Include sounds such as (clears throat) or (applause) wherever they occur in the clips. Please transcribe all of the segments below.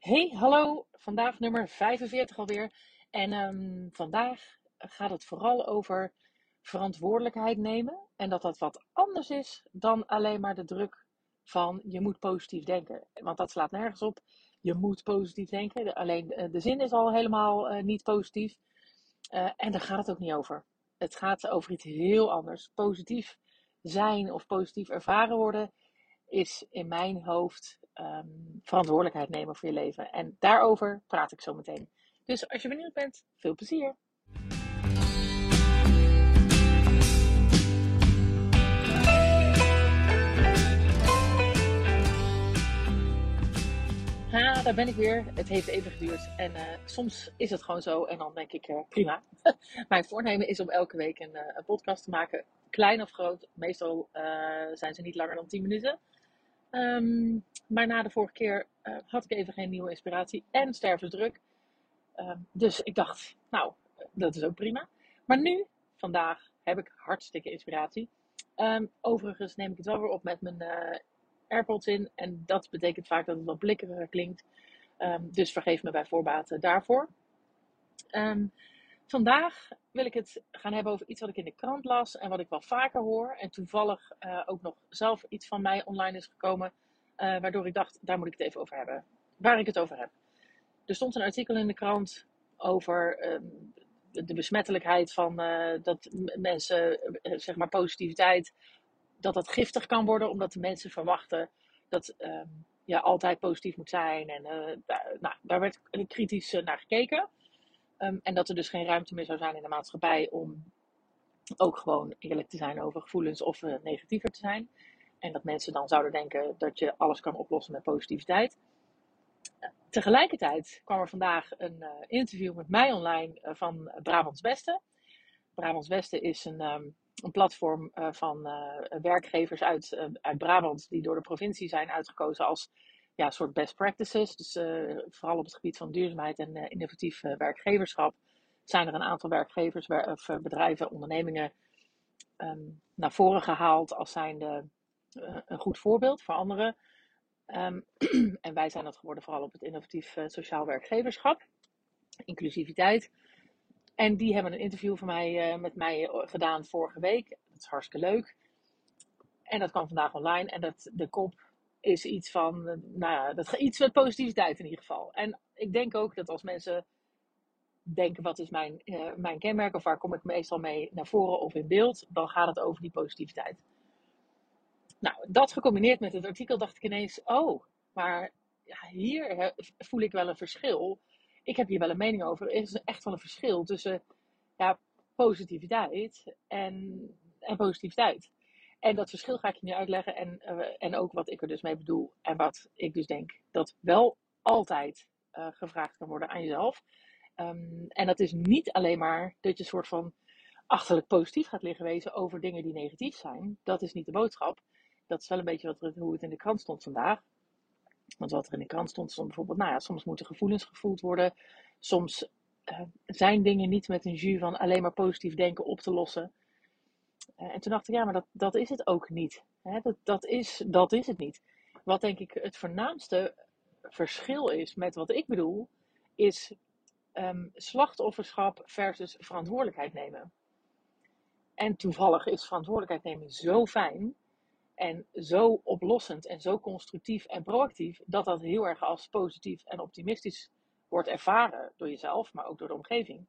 Hey, hallo. Vandaag nummer 45 alweer. En ehm, vandaag gaat het vooral over verantwoordelijkheid nemen. En dat dat wat anders is dan alleen maar de druk van je moet positief denken. Want dat slaat nergens op. Je moet positief denken. Alleen de zin is al helemaal uh, niet positief. Uh, en daar gaat het ook niet over. Het gaat over iets heel anders. Positief zijn of positief ervaren worden is in mijn hoofd um, verantwoordelijkheid nemen voor je leven. En daarover praat ik zo meteen. Dus als je benieuwd bent, veel plezier! Ha, daar ben ik weer. Het heeft even geduurd. En uh, soms is het gewoon zo. En dan denk ik, uh, prima. (laughs) Mijn voornemen is om elke week een, uh, een, podcast te maken. Klein of groot. Meestal zijn ze niet langer dan 10 minuten. Um, maar na de vorige keer uh, had ik even geen nieuwe inspiratie en stervensdruk. Um, dus ik dacht, nou, dat is ook prima. Maar nu, vandaag, heb ik hartstikke inspiratie. Um, overigens neem ik het wel weer op met mijn uh, AirPods in. En dat betekent vaak dat het wat blikkeriger klinkt. dus vergeef me bij voorbaat daarvoor. Vandaag wil ik het gaan hebben over iets wat ik in de krant las en wat ik wel vaker hoor. En toevallig uh, ook nog zelf iets van mij online is gekomen. Uh, waardoor ik dacht, daar moet ik het even over hebben. Waar ik het over heb. Er stond een artikel in de krant over um, de, besmettelijkheid van uh, dat mensen, zeg maar positiviteit, dat dat giftig kan worden omdat de mensen verwachten dat je altijd positief moet zijn. En nou, daar werd kritisch naar gekeken. Um, en dat er dus geen ruimte meer zou zijn in de maatschappij om ook gewoon eerlijk te zijn over gevoelens of uh, negatiever te zijn. En dat mensen dan zouden denken dat je alles kan oplossen met positiviteit. Tegelijkertijd kwam er vandaag een uh, interview met mij online uh, van Brabants Beste. Brabants Beste is een, um, een platform van werkgevers uit, uit Brabant die door de provincie zijn uitgekozen als ja, soort best practices. Dus vooral op het gebied van duurzaamheid en innovatief werkgeverschap zijn er een aantal werkgevers of bedrijven, ondernemingen um, naar voren gehaald als zijnde uh, een goed voorbeeld voor anderen. Um, (clears throat) en wij zijn dat geworden vooral op het innovatief uh, sociaal werkgeverschap, inclusiviteit. En die hebben een interview van mij, uh, met mij gedaan vorige week. Dat is hartstikke leuk. En dat kwam vandaag online. En dat, de kop is iets van, nou ja, dat, iets met positiviteit in ieder geval. En ik denk ook dat als mensen denken wat is mijn, uh, mijn kenmerk of waar kom ik meestal mee naar voren of in beeld, dan gaat het over die positiviteit. Nou, dat gecombineerd met het artikel dacht ik ineens, oh, maar ja, hier voel ik wel een verschil. Ik heb hier wel een mening over. Er is echt wel een verschil tussen ja, positiviteit en, en positiviteit. En dat verschil ga ik je nu uitleggen en, uh, en ook wat ik er dus mee bedoel en wat ik dus denk dat wel altijd uh, gevraagd kan worden aan jezelf. Um, en dat is niet alleen maar dat je een soort van achterlijk positief gaat liggen wezen over dingen die negatief zijn. Dat is niet de boodschap dat is wel een beetje wat, hoe het in de krant stond vandaag. Want wat er in de krant stond, stond bijvoorbeeld, nou ja, soms moeten gevoelens gevoeld worden. Soms uh, zijn dingen niet met een jus van alleen maar positief denken op te lossen. Uh, en toen dacht ik, ja, maar dat, dat is het ook niet. Hè? Dat, dat, is, dat is het niet. Wat denk ik het voornaamste verschil is met wat ik bedoel, is um, slachtofferschap versus verantwoordelijkheid nemen. En toevallig is verantwoordelijkheid nemen zo fijn en zo oplossend en zo constructief en proactief, dat dat heel erg als positief en optimistisch wordt ervaren door jezelf, maar ook door de omgeving.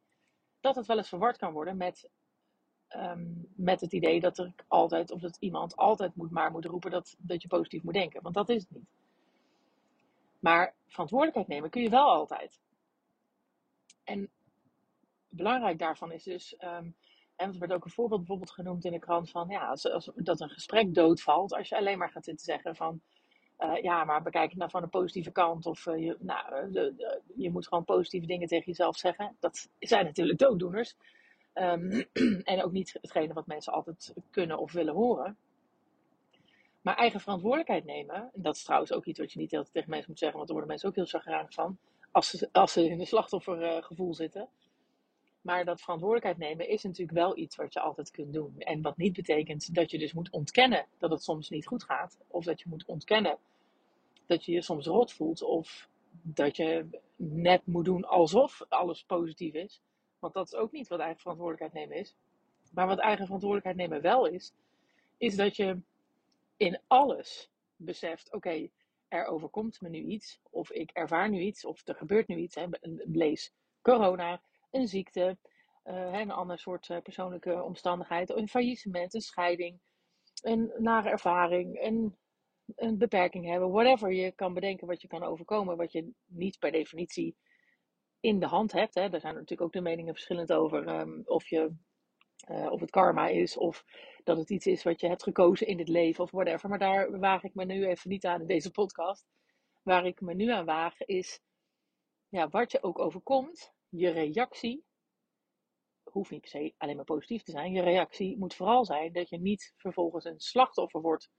Dat het wel eens verward kan worden met, um, met het idee dat er altijd, of dat iemand altijd moet maar moet roepen dat, dat je positief moet denken. Want dat is het niet. Maar verantwoordelijkheid nemen kun je wel altijd. En belangrijk daarvan is dus um, en er werd ook een voorbeeld bijvoorbeeld genoemd in de krant van ja, als, als, dat een gesprek doodvalt als je alleen maar gaat zitten zeggen van uh, ja, maar bekijk het nou van de positieve kant of uh, je, nou, de, de, je moet gewoon positieve dingen tegen jezelf zeggen. Dat zijn natuurlijk dooddoeners. Um, (clears throat) en ook niet hetgene wat mensen altijd kunnen of willen horen. Maar eigen verantwoordelijkheid nemen, en dat is trouwens ook iets wat je niet altijd tegen mensen moet zeggen, want daar worden mensen ook heel chagrijnig van, als ze, als ze in een slachtoffergevoel zitten. Maar dat verantwoordelijkheid nemen is natuurlijk wel iets wat je altijd kunt doen. En wat niet betekent dat je dus moet ontkennen dat het soms niet goed gaat. Of dat je moet ontkennen dat je je soms rot voelt. Of dat je net moet doen alsof alles positief is. Want dat is ook niet wat eigen verantwoordelijkheid nemen is. Maar wat eigen verantwoordelijkheid nemen wel is, is dat je in alles beseft: oké, er overkomt me nu iets, of ik ervaar nu iets, of er gebeurt nu iets. Hè, lees corona, een ziekte, uh, een ander soort uh, persoonlijke omstandigheid, een faillissement, een scheiding, een nare ervaring, een, een beperking hebben, whatever je kan bedenken wat je kan overkomen, wat je niet per definitie in de hand hebt. Hè. Daar zijn natuurlijk ook de meningen verschillend over um, of, je, uh, of het karma is of dat het iets is wat je hebt gekozen in het leven of whatever. Maar daar waag ik me nu even niet aan in deze podcast. Waar ik me nu aan waag is, ja, wat je ook overkomt, je reactie hoeft niet per se alleen maar positief te zijn. Je reactie moet vooral zijn dat je niet vervolgens een slachtoffer wordt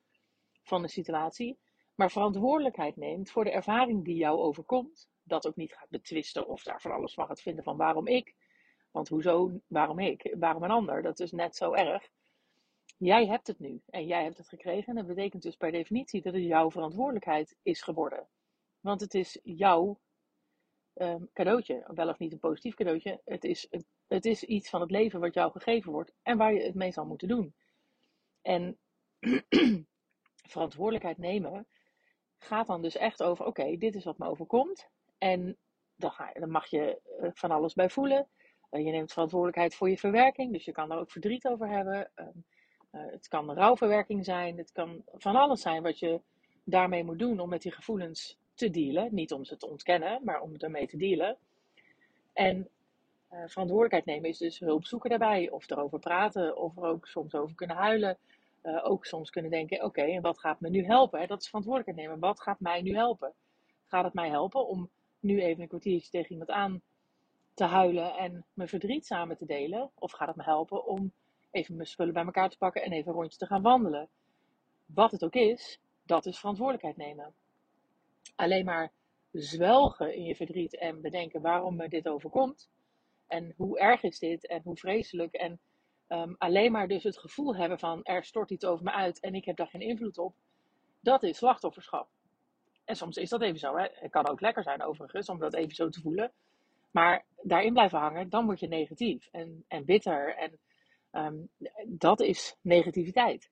van de situatie, maar verantwoordelijkheid neemt voor de ervaring die jou overkomt. Dat ook niet gaat betwisten of daar van alles van gaat vinden van waarom ik. Want hoezo, waarom ik, waarom een ander? Dat is net zo erg. Jij hebt het nu en jij hebt het gekregen. En dat betekent dus per definitie dat het jouw verantwoordelijkheid is geworden. Want het is jouw um, cadeautje, wel of niet een positief cadeautje. Het is, het is iets van het leven wat jou gegeven wordt en waar je het mee zal moeten doen. En (clears throat) verantwoordelijkheid nemen gaat dan dus echt over: oké, dit is wat me overkomt. En dan, ga dan mag je uh, van alles bij voelen. Uh, je neemt verantwoordelijkheid voor je verwerking, dus je kan er ook verdriet over hebben. Uh, het kan rouwverwerking zijn, het kan van alles zijn wat je daarmee moet doen om met die gevoelens te dealen. Niet om ze te ontkennen, maar om ermee te dealen. En verantwoordelijkheid nemen is dus hulp zoeken daarbij. Of erover praten, of er ook soms over kunnen huilen. Ook soms kunnen denken, oké, en wat gaat me nu helpen? Dat is verantwoordelijkheid nemen. Wat gaat mij nu helpen? Gaat het mij helpen om nu even een kwartiertje tegen iemand aan te huilen en mijn verdriet samen te delen? Of gaat het me helpen om even mijn spullen bij elkaar te pakken en even een rondje te gaan wandelen? Wat het ook is, dat is verantwoordelijkheid nemen alleen maar zwelgen in je verdriet en bedenken waarom me dit overkomt. En hoe erg is dit en hoe vreselijk. En um, alleen maar dus het gevoel hebben van er stort iets over me uit en ik heb daar geen invloed op. Dat is slachtofferschap. En soms is dat even zo. Hè. Het kan ook lekker zijn overigens om dat even zo te voelen. Maar daarin blijven hangen, dan word je negatief en, en bitter. En um, dat is negativiteit.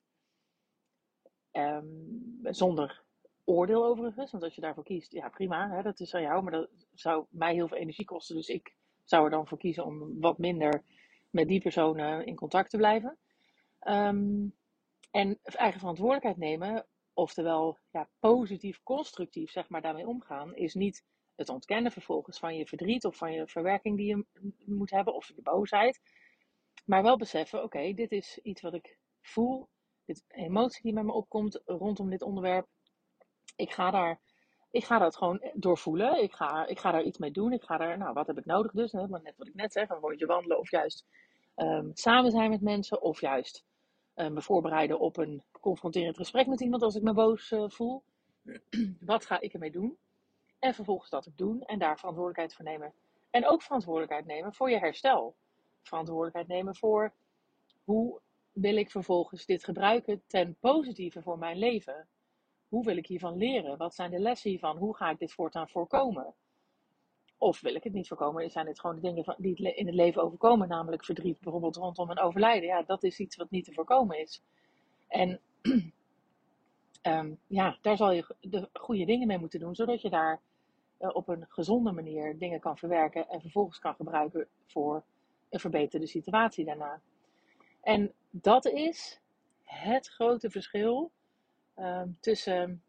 Um, zonder oordeel overigens. Want als je daarvoor kiest, ja prima, hè, dat is aan jou. Maar dat zou mij heel veel energie kosten. Dus ik zou er dan voor kiezen om wat minder met die personen in contact te blijven. Um, en eigen verantwoordelijkheid nemen, oftewel ja, positief, constructief zeg maar daarmee omgaan, is niet het ontkennen vervolgens van je verdriet of van je verwerking die je moet hebben of je boosheid. Maar wel beseffen, oké, dit is iets wat ik voel, dit emotie die met me opkomt rondom dit onderwerp ik ga daar, ik ga dat gewoon doorvoelen. Ik ga, ik ga daar iets mee doen. Ik ga daar, nou, wat heb ik nodig dus? Net wat ik net zeg, een rondje wandelen of juist um, samen zijn met mensen. Of juist me voorbereiden op een confronterend gesprek met iemand als ik me boos uh, voel. (clears throat) wat ga ik ermee doen? En vervolgens dat ook doen en daar verantwoordelijkheid voor nemen. En ook verantwoordelijkheid nemen voor je herstel. Verantwoordelijkheid nemen voor hoe wil ik vervolgens dit gebruiken ten positieve voor mijn leven hoe wil ik hiervan leren? Wat zijn de lessen hiervan? Hoe ga ik dit voortaan voorkomen? Of wil ik het niet voorkomen? Zijn dit gewoon de dingen die in het leven overkomen, namelijk verdriet bijvoorbeeld rondom een overlijden? Ja, dat is iets wat niet te voorkomen is. En um, (clears throat) ja, daar zal je de goede dingen mee moeten doen, zodat je daar uh, op een gezonde manier dingen kan verwerken en vervolgens kan gebruiken voor een verbeterde situatie daarna. En dat is het grote verschil um, tussen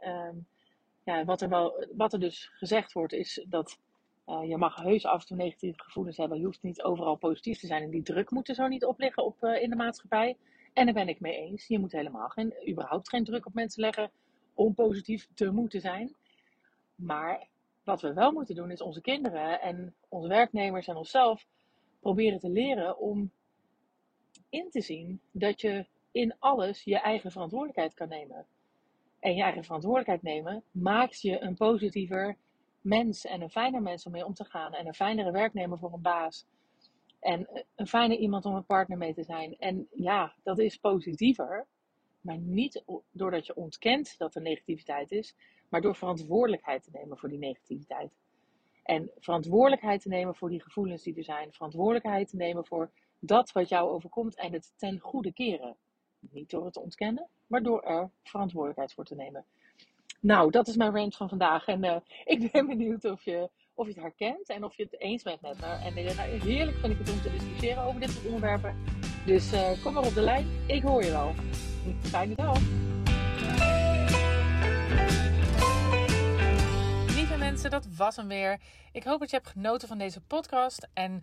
um, ja, wat, er wel, wat er dus gezegd wordt, is dat uh, je mag heus af en toe negatieve gevoelens hebben. Je hoeft niet overal positief te zijn. En die druk moet er zo niet op liggen op, uh, in de maatschappij. En daar ben ik mee eens. Je moet helemaal geen, überhaupt geen druk op mensen leggen om positief te moeten zijn. Maar wat we wel moeten doen, is onze kinderen en onze werknemers en onszelf proberen te leren om in te zien dat je in alles je eigen verantwoordelijkheid kan nemen. En je eigen verantwoordelijkheid nemen maakt je een positiever mens en een fijner mens om mee om te gaan. En een fijnere werknemer voor een baas. En een fijne iemand om een partner mee te zijn. En ja, dat is positiever. Maar niet doordat je ontkent dat er negativiteit is. maar door verantwoordelijkheid te nemen voor die negativiteit. En verantwoordelijkheid te nemen voor die gevoelens die er zijn. Verantwoordelijkheid te nemen voor dat wat jou overkomt en het ten goede keren. Niet door het ontkennen, maar door er verantwoordelijkheid voor te nemen. Nou, dat is mijn range van vandaag. En uh, ik ben (laughs) benieuwd of je, of je het herkent en of je het eens bent met me. En nou, heerlijk vind ik het om te discussiëren over dit soort onderwerpen. Dus uh, kom maar op de lijn. Ik hoor je wel. Fijne dag. Lieve mensen, dat was hem weer. Ik hoop dat je hebt genoten van deze podcast. En